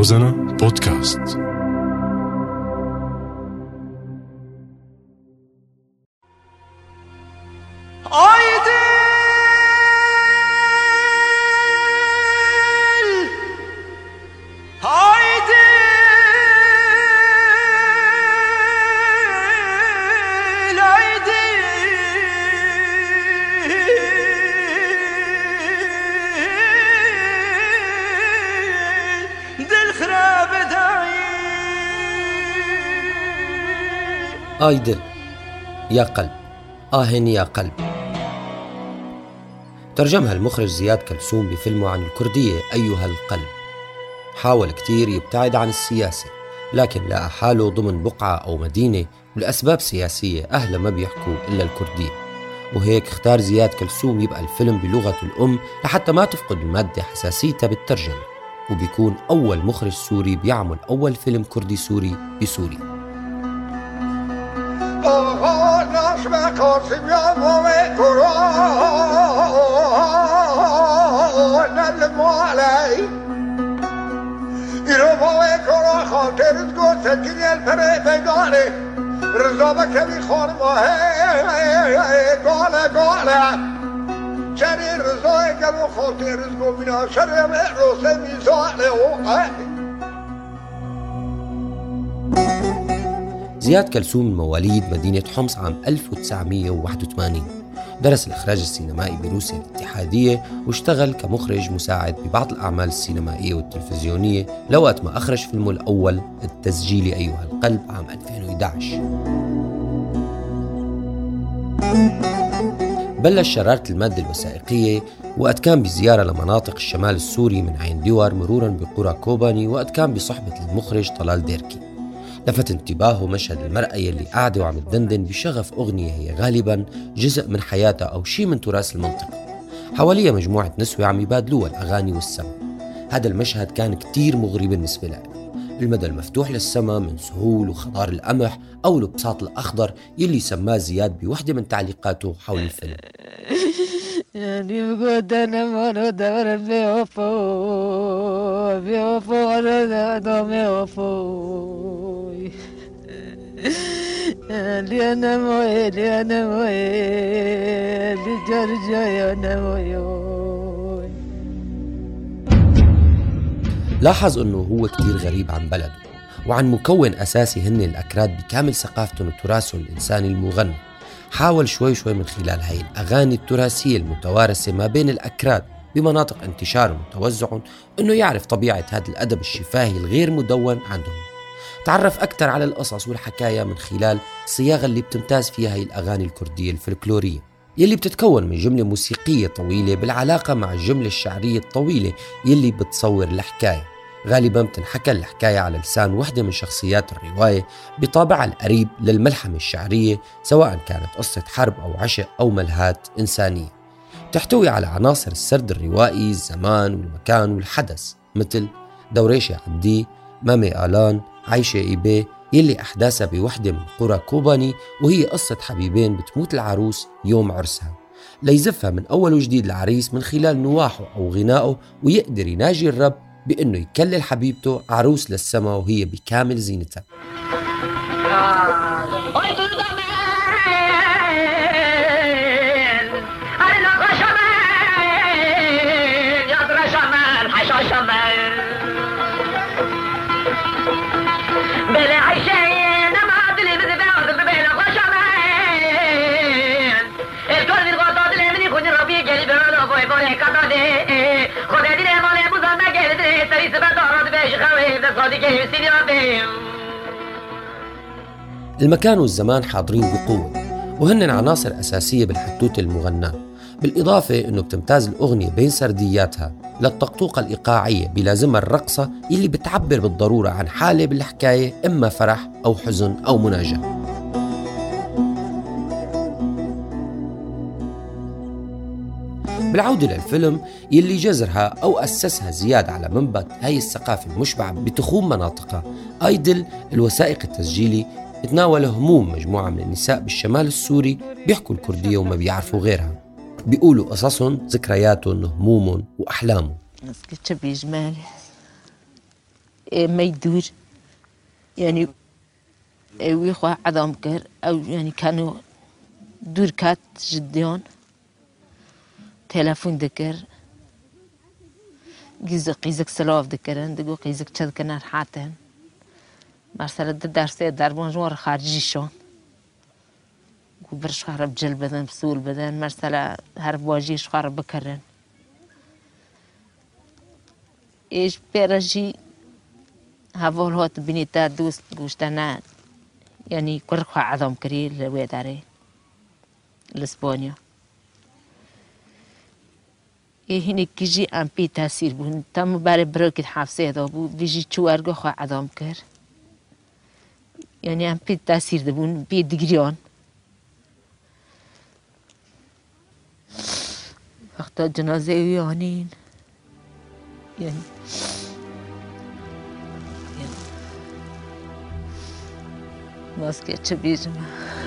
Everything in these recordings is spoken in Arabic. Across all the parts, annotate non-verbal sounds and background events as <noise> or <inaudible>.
Ozan'a Podcast. آي دل يا قلب. آه يا قلب. ترجمها المخرج زياد كلثوم بفيلمه عن الكردية أيها القلب. حاول كتير يبتعد عن السياسة لكن لقى حاله ضمن بقعة أو مدينة. ولأسباب سياسية أهلها ما بيحكوا إلا الكردية. وهيك اختار زياد كلثوم يبقى الفيلم بلغته الأم لحتى ما تفقد المادة حساسيتها بالترجمة. وبيكون أول مخرج سوري بيعمل أول فيلم كردي سوري بسوريا. آغاز و قاسم یا مومن قرآن. نلما علی ایرو مومن قرآن خاطر گو سکینی الفره بگانه رضا بکمی خور ماهی گاله گاله. چری رضای گلو خاطر گو بینا شرم روسه میزانه و قهی زياد كلثوم مواليد مدينة حمص عام 1981 درس الإخراج السينمائي بروسيا الاتحادية واشتغل كمخرج مساعد ببعض الأعمال السينمائية والتلفزيونية لوقت ما أخرج فيلمه الأول التسجيل أيها القلب عام 2011 بلش شرارة المادة الوثائقية وقت كان بزيارة لمناطق الشمال السوري من عين ديور مرورا بقرى كوباني وقت كان بصحبة المخرج طلال ديركي. لفت انتباهه مشهد المرأة يلي قاعدة وعم تدندن بشغف أغنية هي غالبا جزء من حياتها أو شيء من تراث المنطقة. حواليها مجموعة نسوة عم يبادلوها الأغاني والسما هذا المشهد كان كتير مغري بالنسبة له المدى المفتوح للسما من سهول وخضار القمح أو البساط الأخضر يلي سماه زياد بوحدة من تعليقاته حول الفيلم. لاحظ انه هو كتير غريب عن بلده وعن مكون أساسي هن الأكراد بكامل ثقافتهم وتراثهم الإنساني المغني. حاول شوي شوي من خلال هاي الأغاني التراثية المتوارثة ما بين الأكراد بمناطق انتشارهم وتوزعهم إنه يعرف طبيعة هذا الأدب الشفاهي الغير مدون عندهم. تعرف أكثر على القصص والحكاية من خلال الصياغة اللي بتمتاز فيها هي الأغاني الكردية الفلكلورية يلي بتتكون من جملة موسيقية طويلة بالعلاقة مع الجملة الشعرية الطويلة يلي بتصور الحكاية. غالبا بتنحكى الحكاية على لسان وحدة من شخصيات الرواية بطابعها القريب للملحمة الشعرية سواء كانت قصة حرب أو عشق أو ملهات إنسانية. تحتوي على عناصر السرد الروائي الزمان والمكان والحدث مثل دوريشة عبدي مامي آلان عايشة إيبي يلي أحداثها بوحدة من قرى كوباني وهي قصة حبيبين بتموت العروس يوم عرسها. ليزفها من أول وجديد العريس من خلال نواحه أو غنائه ويقدر يناجي الرب بأنه يكلل حبيبته عروس للسما وهي بكامل زينتها. المكان والزمان حاضرين بقوة وهن عناصر أساسية بالحتوتة المغناة بالإضافة أنه بتمتاز الأغنية بين سردياتها للطقطوقة الإيقاعية بلازمها الرقصة اللي بتعبر بالضرورة عن حالة بالحكاية إما فرح أو حزن أو مناجاة. بالعودة للفيلم يلي جزرها أو أسسها زياد على منبت هاي الثقافة المشبعة بتخوم مناطقها. أيدل الوثائق التسجيلي بتناول هموم مجموعة من النساء بالشمال السوري بيحكوا الكردية وما بيعرفوا غيرها. بيقولوا قصصهم ذكرياتهم همومهم وأحلامهم. جمالي ما يدور. يعني ويخوا عظام كر أو يعني كانوا دور كات جديون. تلفون ذكر قيزق قيزق سلاف ذكرن دقو قيزق تشد كنا حاتن. مرسل درس دربون جوار خارجي شون برش خرب جل بدن بسول بدن مرسل هر واجيش خرب بكرن إيش بيرجي هفول هوت بنيتا دوست گوشتنا يعني كرخوا عظم كري لويداري لسبونيا إيه هینه کیجی ام پی تاثیر بون تم برای بروکت حفظه دا بود ویجی چوارگا خواه ادام کر. یعنی ام پی تاثیر ده بود پی دگریان وقتا جنازه ویانین. یعنی, یعنی- ماسکه چه بیجمه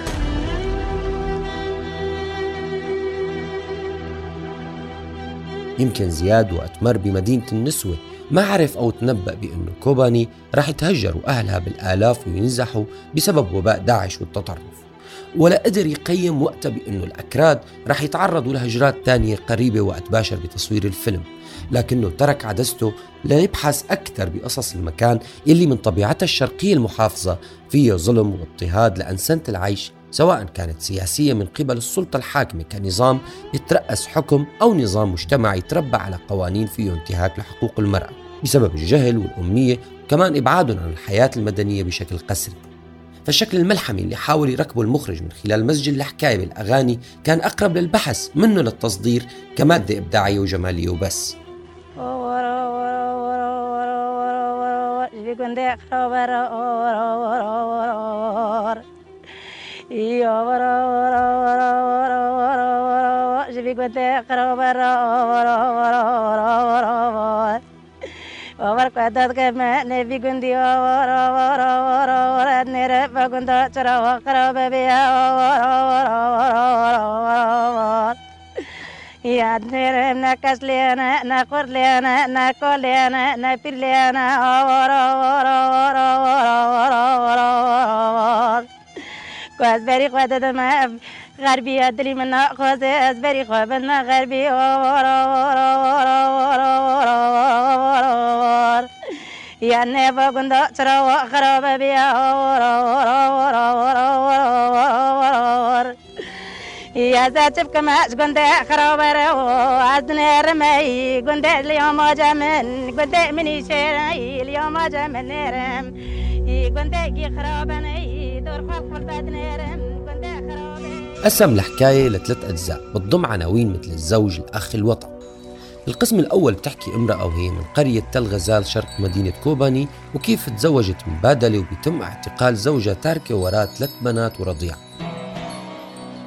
يمكن زياد وقت مر بمدينة النسوة ما عرف أو تنبأ بأنه كوباني رح يتهجروا أهلها بالآلاف وينزحوا بسبب وباء داعش والتطرف. ولا قدر يقيم وقتها بأنه الأكراد رح يتعرضوا لهجرات تانية قريبة وقت باشر بتصوير الفيلم لكنه ترك عدسته ليبحث أكثر بقصص المكان يلي من طبيعتها الشرقية المحافظة فيه ظلم واضطهاد لأنسنة العيش سواء كانت سياسية من قبل السلطة الحاكمة كنظام يترأس حكم أو نظام مجتمعي يتربى على قوانين فيه انتهاك لحقوق المرأة بسبب الجهل والأمية وكمان إبعادهم عن الحياة المدنية بشكل قسري. فالشكل الملحمي اللي حاول يركبه المخرج من خلال مزج الحكاية بالأغاني كان أقرب للبحث منه للتصدير كمادة إبداعية وجمالية وبس. <laughs> شبيك بتقرا برا ورا ورا ورا ورا वर कहता के मैंने भी गुंदी और और और और नेरे बगुंदा चरा कर बेबी और और और और याद नेरे न कस लेना न कर लेना न को लेना न फिर लेना और और और और और और over Quasberi quadad me غربي أدري من أخذ أزبري خبنا غربي أور أور أور أور أور أور أور يا نبا كنت ترى خراب بيا. أور أور أور أور أور أور يا زاتب كما كنت خراب رو أزني رمي كنت اليوم جمن كنت مني شيري اليوم جمن رم كنت كي خرابني قسم الحكاية لثلاث أجزاء بتضم عناوين مثل الزوج الأخ الوطن. القسم الأول بتحكي امرأة وهي من قرية تل غزال شرق مدينة كوباني وكيف تزوجت مبادلة وبيتم اعتقال زوجها تاركة وراء ثلاث بنات ورضيع.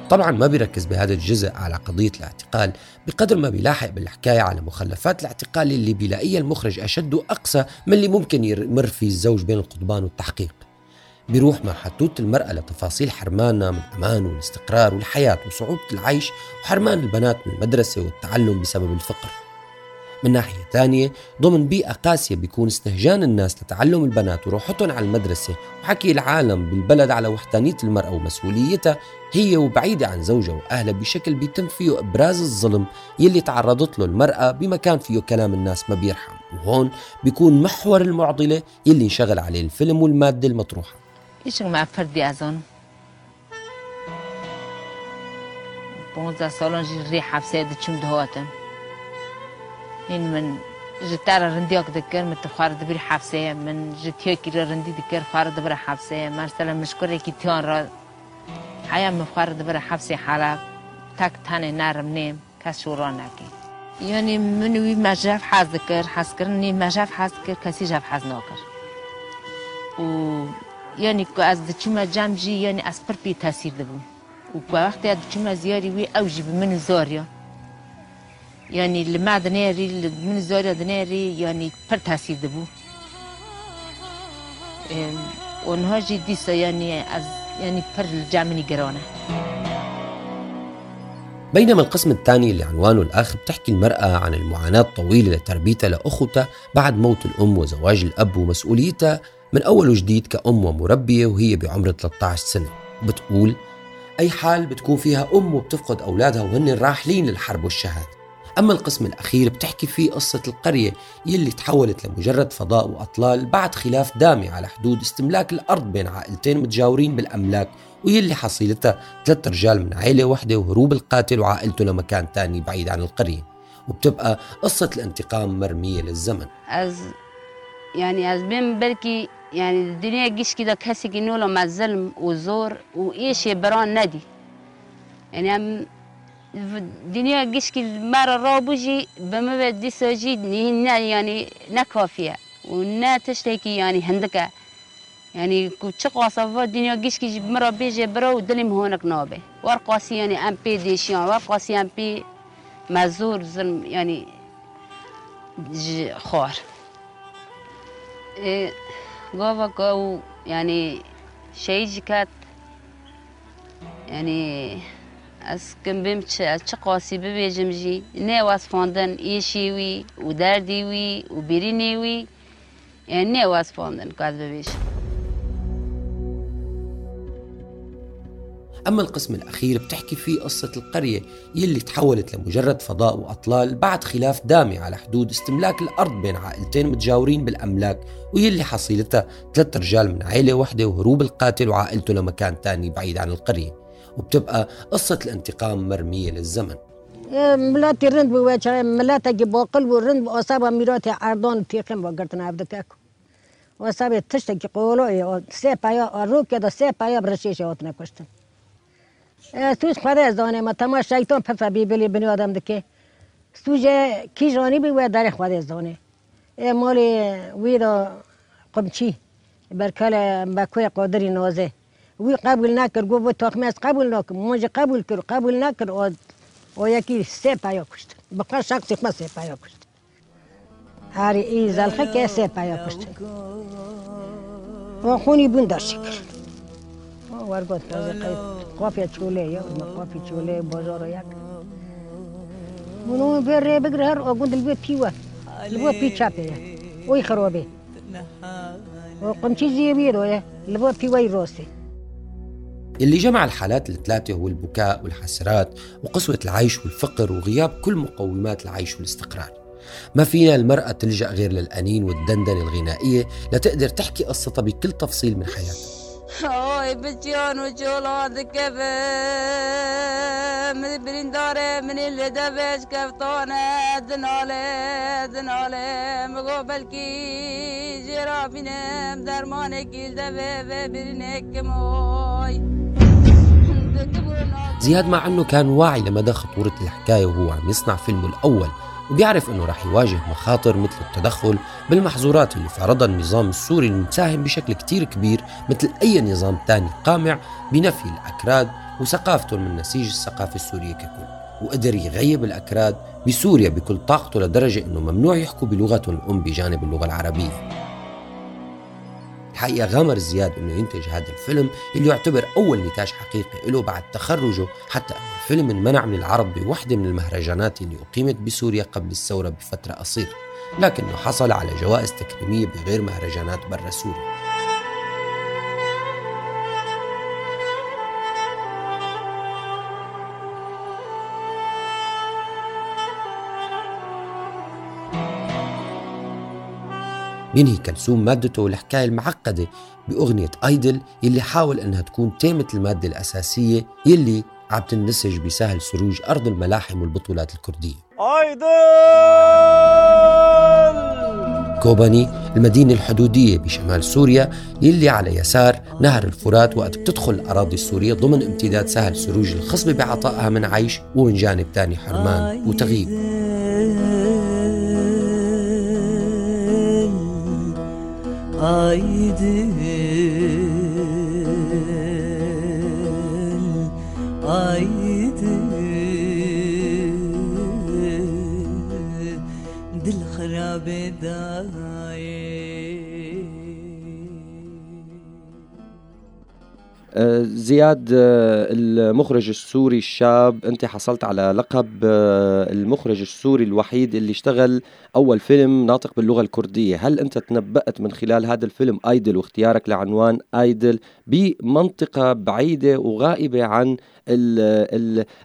طبعا ما بيركز بهذا الجزء على قضية الاعتقال بقدر ما بيلاحق بالحكاية على مخلفات الاعتقال اللي بيلاقيها المخرج أشد وأقصى من اللي ممكن يمر فيه الزوج بين القضبان والتحقيق. بيروح مع حتوت المرأة لتفاصيل حرماننا من الأمان والاستقرار والحياة وصعوبة العيش وحرمان البنات من المدرسة والتعلم بسبب الفقر. من ناحية ثانية ضمن بيئة قاسية بيكون استهجان الناس لتعلم البنات وروحتهم على المدرسة وحكي العالم بالبلد على وحدانية المرأة ومسؤوليتها هي وبعيدة عن زوجها وأهلها بشكل بيتم فيه إبراز الظلم يلي تعرضت له المرأة بمكان فيه كلام الناس ما بيرحم وهون بيكون محور المعضلة يلي انشغل عليه الفيلم والمادة المطروحة. ایشون مع فردی از آن. پونزده سالان جی ری حفظه ده دهاتم. این من جتر رندی اک دکر من تخار دبیر حفظه من جتیا کی رندی دکر خار دبیر حفظه مثلا مشکل کی تیان را حیا مخار دبیر حفظه حالا تک تنه نرم نیم. کس شورا نکی. یعنی منوی مجرف حز دکر حز کرنی مجرف حز کر کسی حز و يعني از دچما جمجي يعني از پر بي تاثير دبو وقت دچما زياري وي اوجي من زاريا يعني لما دنيري من زاريا دنيري يعني پر تاثير دبو. ونها جي ديسا يعني از يعني پر الجامني قرانه بينما القسم الثاني اللي عنوانه الأخ بتحكي المرأة عن المعاناة الطويلة لتربيتها لأخوتها بعد موت الأم وزواج الأب ومسؤوليتها من أول وجديد كأم ومربية وهي بعمر 13 سنة. بتقول أي حال بتكون فيها أم وبتفقد أولادها وهن راحلين للحرب والشهادة. أما القسم الأخير بتحكي فيه قصة القرية يلي تحولت لمجرد فضاء وأطلال بعد خلاف دامي على حدود استملاك الأرض بين عائلتين متجاورين بالأملاك ويلي حصيلتها ثلاث رجال من عائلة واحدة وهروب القاتل وعائلته لمكان تاني بعيد عن القرية. وبتبقى قصة الانتقام مرمية للزمن. يعني از بين بركي يعني الدنيا جيش كده كاسي جنولا مع الظلم والزور وإيش بران ندي يعني هم الدنيا جيش كي مرة رابوجي بما بدي سجيد نهنا يعني نكافية ونا تشتكي يعني هندكة يعني كتشق وصفا الدنيا جيش كي برا ودلم هونك نابه. ورقاسي يعني ام بي ديشيان ورقاسي ام بي مزور ظلم يعني ج- خار إيه قو يعني شيء كات يعني از کم بیم چه چه قاسی ببیجم جی نه واس فاندن ایشی وی و دردی أما القسم الأخير بتحكي فيه قصة القرية يلي تحولت لمجرد فضاء وأطلال بعد خلاف دامي على حدود استملاك الأرض بين عائلتين متجاورين بالأملاك ويلي حصيلتها ثلاث رجال من عائلة واحدة وهروب القاتل وعائلته لمكان تاني بعيد عن القرية وبتبقى قصة الانتقام مرمية للزمن. ملاتی رند بود چه ملت اگه باقل و رند و اصاب میرات اردان تیخم و گرتن عبد کاکو و اصاب تشت که توش خدا از دانه ما. تمام شیطان پس بی بلی بنی آدم دکه. سوجه کی جانی بی در خدا از دانه. مالی وی دا قمچی برکل بکوی قادری نازه. وی قبول نکر گفت و از قبول نکر. موجه قبول کر قبول نکر و و یکی سه پایا کشت. بقا شخصی خود سه پایا کشت. هر ای زلخه که سه کشت. و خونی بون در چوله چوله بازار یک. منو بره بگره هر آگوند البو پیوه. البو پی چاپه وی خرابه. و قمچی زیبی روه البو پیوه راسته. اللي جمع الحالات الثلاثة هو البكاء والحسرات وقسوة العيش والفقر وغياب كل مقومات العيش والاستقرار. ما فينا المرأة تلجأ غير للأنين والدندنة الغنائية لتقدر تحكي قصتها بكل تفصيل من حياتها. اوی بچیان و جولاد کبه من برینداره من اللي دبش کفتانه دناله دناله مگو بلکی جرافینم درمان دبه و برینک موی زياد مع أنه كان واعي لمدى خطورة الحكاية وهو عم يصنع فيلمه الأول. وبيعرف إنه رح يواجه مخاطر مثل التدخل بالمحظورات اللي فرضها النظام السوري المساهم بشكل كتير كبير مثل أي نظام تاني قامع بنفي الأكراد وثقافتهم من نسيج الثقافة السورية ككل. وقدر يغيب الأكراد بسوريا بكل طاقته لدرجة أنه ممنوع يحكوا بلغتهم الأم بجانب اللغة العربية. الحقيقة غامر زياد أنه ينتج هذا الفيلم اللي يعتبر أول نتاج حقيقي له بعد تخرجه حتى أن الفيلم انمنع من العرض بوحدة من المهرجانات اللي أقيمت بسوريا قبل الثورة بفترة قصيرة لكنه حصل على جوائز تكريمية بغير مهرجانات برا سوريا. بينهي كلثوم مادته والحكاية المعقدة بأغنية أيدل يلي حاول إنها تكون تيمة المادة الأساسية يلي عم تنسج بسهل سروج أرض الملاحم والبطولات الكردية. كوباني المدينة الحدودية بشمال سوريا يلي على يسار نهر الفرات وقت بتدخل الأراضي السورية ضمن امتداد سهل سروج الخصبة بعطائها من عيش ومن جانب تاني حرمان وتغيب. Aydın Aydın Dil harabe زياد آه، المخرج السوري الشاب أنت حصلت على لقب آه، المخرج السوري الوحيد اللي اشتغل أول فيلم ناطق باللغة الكردية. هل أنت تنبأت من خلال هذا الفيلم أيدل واختيارك لعنوان أيدل بمنطقة بعيدة وغائبة عن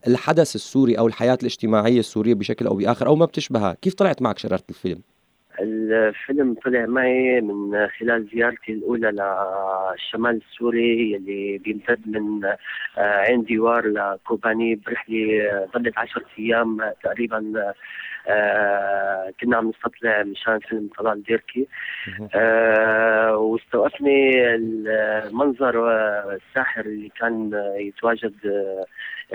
الحدث السوري أو الحياة الاجتماعية السورية بشكل أو بآخر أو ما بتشبهها؟ كيف طلعت معك شراره الفيلم؟ الفيلم طلع معي من خلال زيارتي الأولى للشمال السوري اللي بيمتد من آه، عين ديوار لكوباني برحلة ظلت عشرة أيام تقريبا آه كنا عم نستطلع مشان فيلم طلال ديركي. آه واستوقفني المنظر الساحر اللي كان يتواجد آه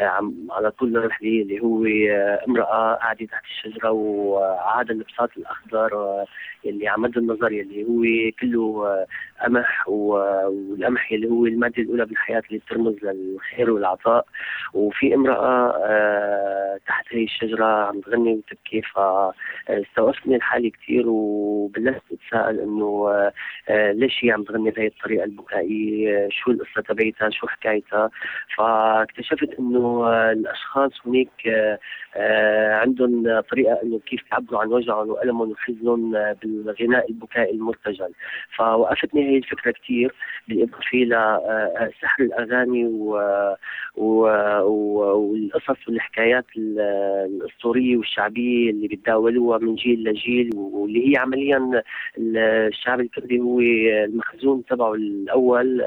على طول الرحله اللي هو آه، امرأة قاعدة تحت الشجرة وعاد البساط الأخضر اللي عمد النظر اللي هو كله آه، قمح والقمح اللي هو المادة الأولى بالحياة اللي بترمز للخير والعطاء. وفي امرأة آه، تحت هي الشجرة عم تغني وتبكي فاستوقفتني الحالة كثير وبلشت أتساءل إنه ليش هي عم تغني بهي الطريقة البكائية؟ شو القصة تبعتها شو حكايتها؟ فاكتشفت إنه الأشخاص هناك آه، آه، عندهم طريقة إنه كيف يعبروا عن وجعهم وألمهم وحزنهم بالغناء البكائي المرتجل. فوقفتني هي الفكرة كثير بالإضافة لسحر الأغاني و... و... والقصص والحكايات الأسطورية والشعبية اللي بيتداولوها من جيل لجيل واللي هي عمليا الشعب الكردي هو المخزون تبعه الأول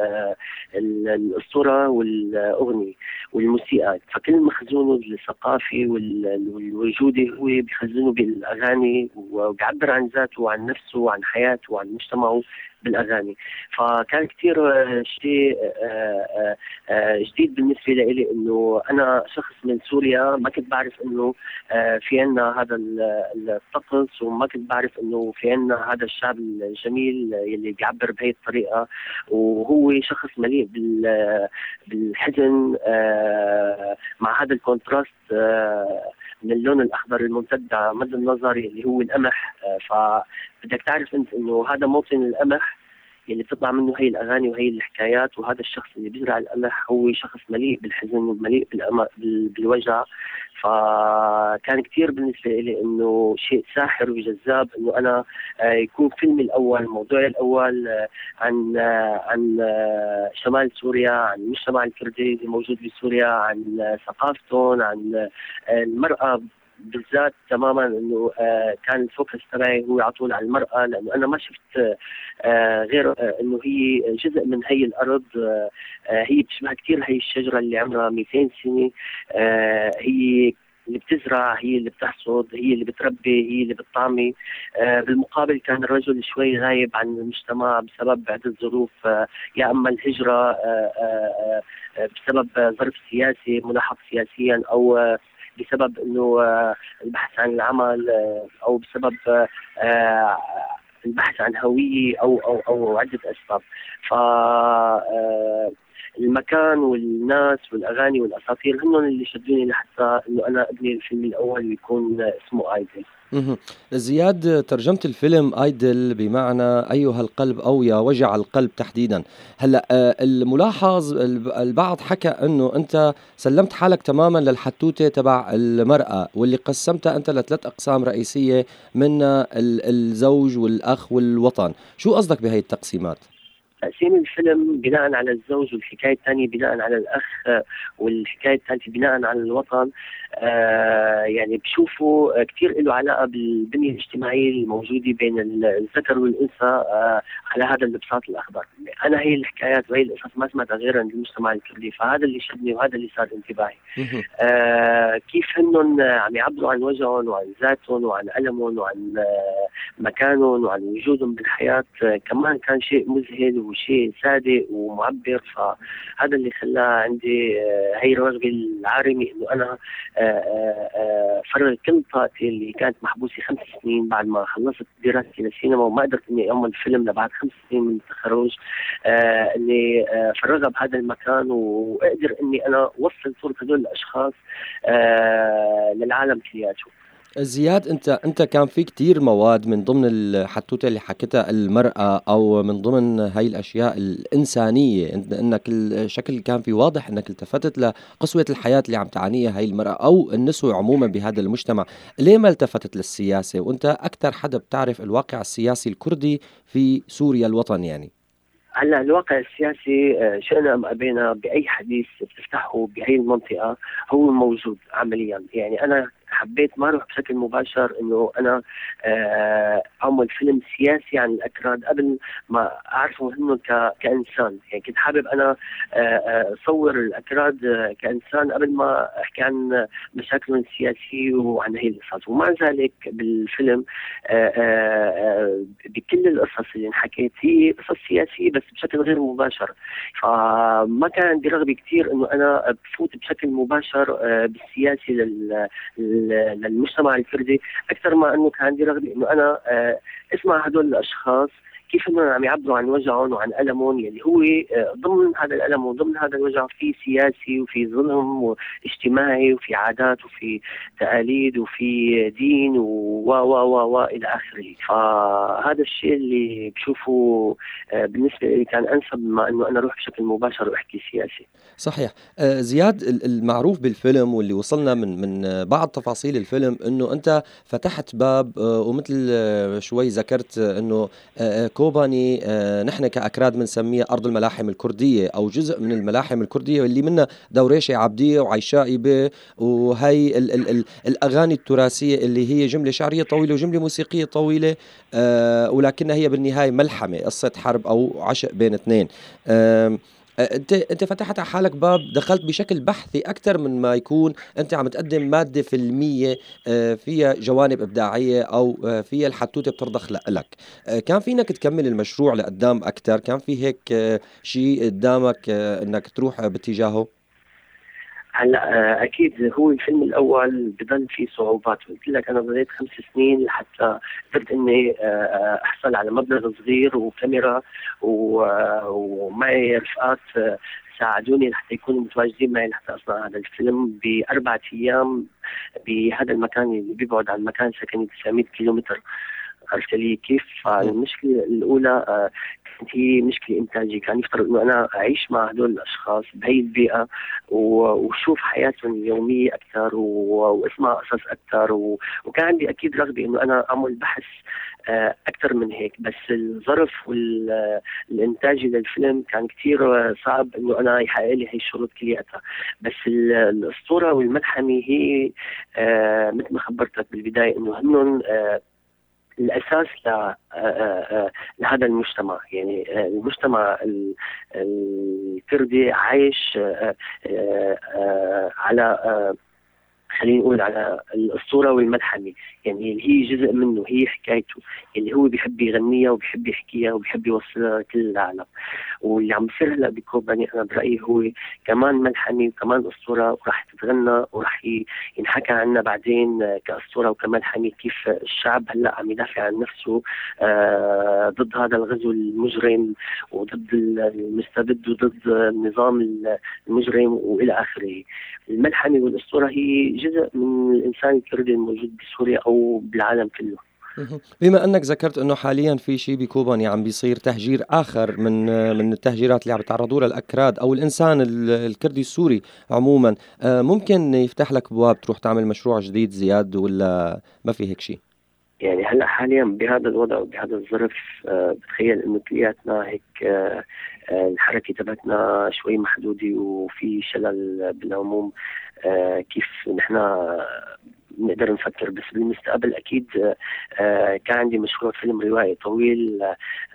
الاسطوره والأغنية والموسيقى. فكل مخزونه الثقافي والوجودي هو بيخزنه بالأغاني وبيعبر عن ذاته وعن نفسه وعن حياته وعن مجتمعه. بالأغاني. فكان كثير آه، شيء آه، آه، جديد بالنسبة لي إنه أنا شخص من سوريا ما كنت بعرف إنه في عنا هذا الطقس وما كنت بعرف إنه في عنا هذا الشعب الجميل اللي بيعبر بهي الطريقة. وهو شخص مليء بالحزن مع هذا الكونتراست من اللون الأخضر الممتد مد النظر اللي هو القمح. فبدك تعرف أنت إنه هذا موطن القمح اللي بتطلع منه هي الأغاني وهي الحكايات وهذا الشخص اللي بيزرع القمح هو شخص مليء بالحزن ومليء بالوجع. فكان كثير بالنسبة لي إنه شيء ساحر وجذاب إنه أنا آه، يكون فيلمي الأول موضوعي الأول آه، عن آه، عن شمال سوريا عن المجتمع الكردي اللي موجود بسوريا عن ثقافتهم عن المرأة بالذات تماما إنه آه كان الفوكس تبعي هو على طول على المرأة لأنه أنا ما شفت آه غير آه إنه هي جزء من هي الأرض هي بتشبه كثير هي الشجرة اللي عمرها 200 سنة هي اللي بتزرع هي اللي بتحصد هي اللي بتربي هي اللي بتطعمي. آه بالمقابل كان الرجل شوي غايب عن المجتمع بسبب عدة ظروف آه يا أما الهجرة آه بسبب ظرف سياسي ملاحق سياسيا أو بسبب إنه آه، البحث عن العمل آه، أو بسبب آه، البحث عن هوية أو أو أو عدة أسباب. ف المكان والناس والأغاني والأساطير هن اللي شدوني لحتى إنه أنا أبني الفيلم الأول يكون اسمه آيدل. زياد ترجمت الفيلم آيدل بمعنى أيها القلب أو يا وجع القلب تحديدا. هلأ آه، الملاحظ البعض حكى إنه أنت سلمت حالك تماما للحتوتة تبع المرأة واللي قسمتها أنت لثلاث أقسام رئيسية منها الزوج والأخ والوطن. شو قصدك بهي التقسيمات؟ تقسيم الفيلم بناء على الزوج والحكاية الثانية بناء على الأخ والحكاية الثالثة بناء على الوطن. آه يعني بشوفوا كثير له علاقة بالبنية الاجتماعية الموجودة بين الذكر والأنثى آه على هذا البساط الأخضر. أنا هي الحكايات وهي القصص ما سمعتها غير عند المجتمع الكردي فهذا اللي شدني وهذا اللي صار انتباهي. آه كيف هن عم يعبروا عن وجههم وعن ذاتهم وعن ألمهم وعن آه مكانهم وعن وجودهم بالحياة آه كمان كان شيء مذهل وشيء صادق ومعبر. فهذا اللي خلاه عندي هي الرغبة العارمة إنه أنا آه، آه، فرغ كل طاقتي اللي كانت محبوسة خمس سنين بعد ما خلصت دراستي للسينما وما قدرت إني أعمل فيلم لبعد خمس سنين من التخرج آه، إني فرغها بهذا المكان وأقدر إني أنا أوصل صورة هذول الأشخاص للعالم كلياته. زياد انت انت كان في كتير مواد من ضمن الحتوتة اللي حكتها المرأة أو من ضمن هاي الأشياء الإنسانية إنك الشكل كان في واضح إنك التفتت لقسوة الحياة اللي عم تعانيها هاي المرأة أو النسوه عموما بهذا المجتمع، ليه ما التفتت للسياسة؟ وأنت أكثر حدا بتعرف الواقع السياسي الكردي في سوريا الوطن يعني؟ هلأ الواقع السياسي آه، شئنا أم أبينا بأي حديث بتفتحه بهي المنطقة هو موجود عمليا. يعني أنا حبيت ما أروح بشكل مباشر إنه أنا آه، أعمل فيلم سياسي عن الأكراد قبل ما اعرفه انه كإنسان. يعني كنت حابب أنا آه، أصور الأكراد كإنسان قبل ما أحكي عن مشاكلهم السياسيه وعن هي القصص. ومع ذلك بالفيلم بكل القصص اللي انحكيت هي قصص سياسية بس بشكل غير مباشر. فما كان عندي رغبة كثير إنه أنا بفوت بشكل مباشر بالسياسي لل للمجتمع الكردي أكثر ما أنه كان عندي رغبه إنه أنا آه، أسمع هدول الأشخاص كيف انهم عم يعبروا عن وجعهم وعن ألمهم يلي هو آه، ضمن هذا الألم وضمن هذا الوجع في سياسي وفي ظلم واجتماعي وفي عادات وفي تقاليد وفي دين و و و و إلى آخره. فهذا الشيء اللي بشوفه آه، بالنسبة لي كان أنسب ما إنه أنا أروح بشكل مباشر وأحكي سياسي. صحيح. آه، زياد المعروف بالفيلم واللي وصلنا من من بعض تفاصيل الفيلم إنه أنت فتحت باب ومثل شوي ذكرت إنه كوباني آه، نحن كأكراد بنسميها أرض الملاحم الكردية أو جزء من الملاحم الكردية اللي منها دوريشة عبدية وعيشاء به وهي ال ال ال الأغاني التراثية اللي هي جملة شعرية طويلة وجملة موسيقية طويلة آه ولكنها هي بالنهاية ملحمة قصة حرب أو عشق بين اثنين. انت أنت فتحت على حالك باب دخلت بشكل بحثي أكثر من ما يكون. أنت عم تقدم مادة فيلمية آه، فيها جوانب إبداعية أو آه، فيها الحتوته بترضخ لك. كان فينك تكمل المشروع لقدام أكثر؟ كان في هيك شيء قدامك إنك تروح باتجاهه؟ هلا آه، أكيد هو الفيلم الأول بضل فيه صعوبات. قلت لك أنا ضليت خمس سنين لحتى قدرت إني آه، آه، أحصل على مبلغ صغير وكاميرا ومعي رفقات ساعدوني لحتى يكونوا متواجدين معي لحتى أصنع هذا الفيلم بأربعة أيام بهذا المكان اللي بيبعد عن مكان سكني 900 كيلومتر. عرفت لي كيف؟ فالمشكلة الأولى كانت هي مشكلة انتاجيه كان يفترض إنه أنا أعيش مع هدول الأشخاص بهي البيئة وشوف حياتهم اليومية أكثر وأسمع قصص أكثر وكان عندي أكيد رغبة إنه أنا أعمل بحث آه، أكثر من هيك. بس الظرف والانتاجي للفيلم كان كثير صعب إنه أنا يحقق لي هي الشروط كلياتها. بس الأسطورة والملحمه هي آه، مثل ما خبرتك بالبداية إنه هنن آه، الأساس آه، آه، آه، لهذا المجتمع. يعني المجتمع الكردي عايش على خلينا نقول على الاسطوره والملحمة. يعني اللي هي جزء منه هي حكايته. اللي هو بيحب يغنيها وبيحب يحكيها وبيحب يوصلها لكل العالم. واللي عم بيصير هلأ بكوباني أنا برأيي هو كمان ملحمة وكمان أسطورة وراح تتغنى وراح ينحكى عنها بعدين كأسطورة وكملحمة كيف الشعب هلأ عم يدافع عن نفسه آه ضد هذا الغزو المجرم وضد المستبد وضد النظام المجرم وإلى آخره. الملحمة والأسطورة هي جزء من الإنسان الكردي الموجود بسوريا أو بالعالم كله. بما أنك ذكرت أنه حاليا في شيء بكوباني عم بيصير تهجير آخر من من التهجيرات اللي عم يتعرضوا لها الاكراد أو الإنسان الكردي السوري عموما. آه، ممكن يفتح لك أبواب تروح تعمل مشروع جديد زياد ولا ما في هيك شيء؟ يعني هلأ حاليا بهذا الوضع وبهذا الظرف أه بتخيل إنه كلياتنا هيك أه, آه، الحركة تبعتنا شوي محدودة وفي شلل بالعموم. كيف نحن نقدر نفكر بس بالمستقبل أكيد آه، كان عندي مشروع فيلم روائي طويل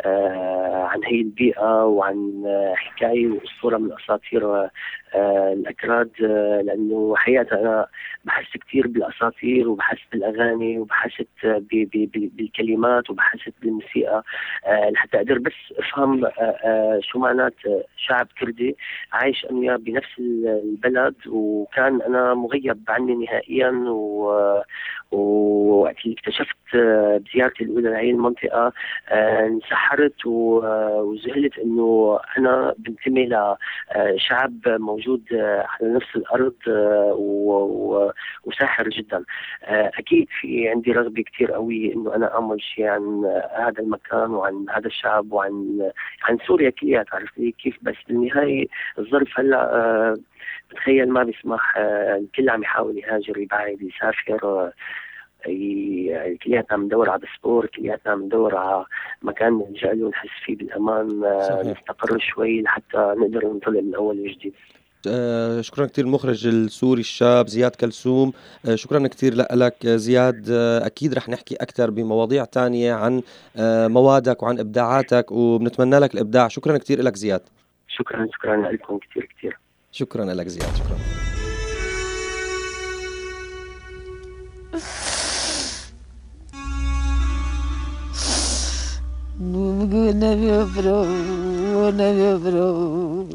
آه، عن هي البيئة وعن حكاية وأسطورة من أساطير آه، الأكراد لأنه حقيقه أنا بحثت كثير بالأساطير وبحثت بالأغاني وبحثت بالكلمات وبحثت بالموسيقى لحتى أقدر بس أفهم شو معنات شعب كردي عايش أنا بنفس البلد وكان أنا مغيب عني نهائيا و ووقت اللي اكتشفت آه، بزيارتي الأولى لهي المنطقة آه، انسحرت وذهلت إنه أنا بنتمي لشعب موجود آه، على نفس الأرض آه، وساحر جدا. آه، أكيد في عندي رغبة كثير قوية إنه أنا أعمل شيء عن آه، هذا المكان وعن هذا الشعب وعن عن سوريا كلها لي كيف؟ بس بالنهاية الظرف هلأ بتخيل ما بيسمح آه، الكل عم يحاول يهاجر يبعد يسافر آه، ي- كلياتنا عم ندور على باسبور كلياتنا عم ندور على مكان نلجأ له ونحس فيه بالأمان آه،. نستقر شوي لحتى نقدر ننطلق من أول وجديد. آه، شكرا كثير المخرج السوري الشاب زياد كلثوم. آه، شكرا كثير لك زياد. آه، أكيد رح نحكي أكثر بمواضيع تانية عن موادك وعن إبداعاتك وبنتمنى لك الإبداع. شكرا كثير لك زياد. شكرا شكرا لكم كثير كثير شكرا لك زياد شكرا. نبي برو نبي برو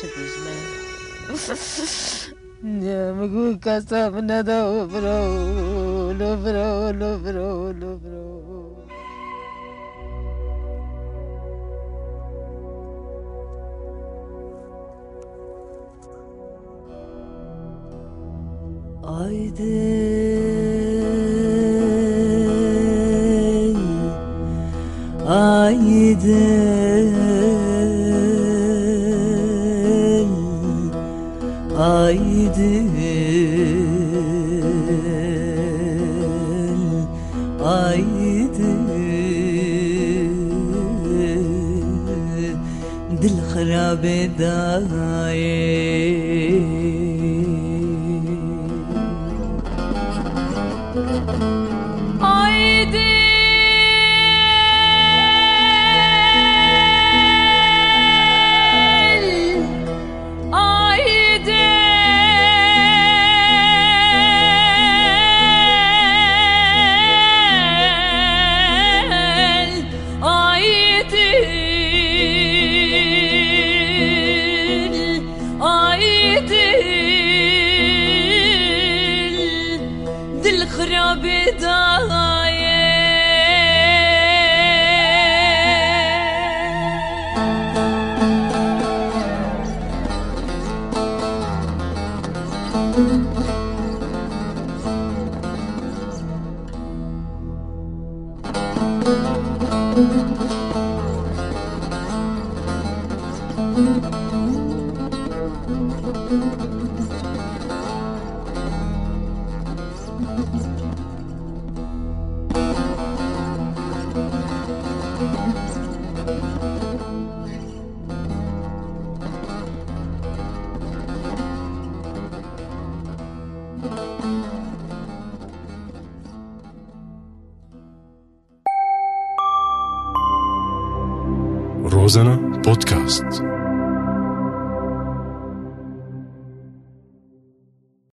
تبي زمان مقول كاسا من هذا برو لو برو Aydın Aydın Aydın Aydın Dil harabe daye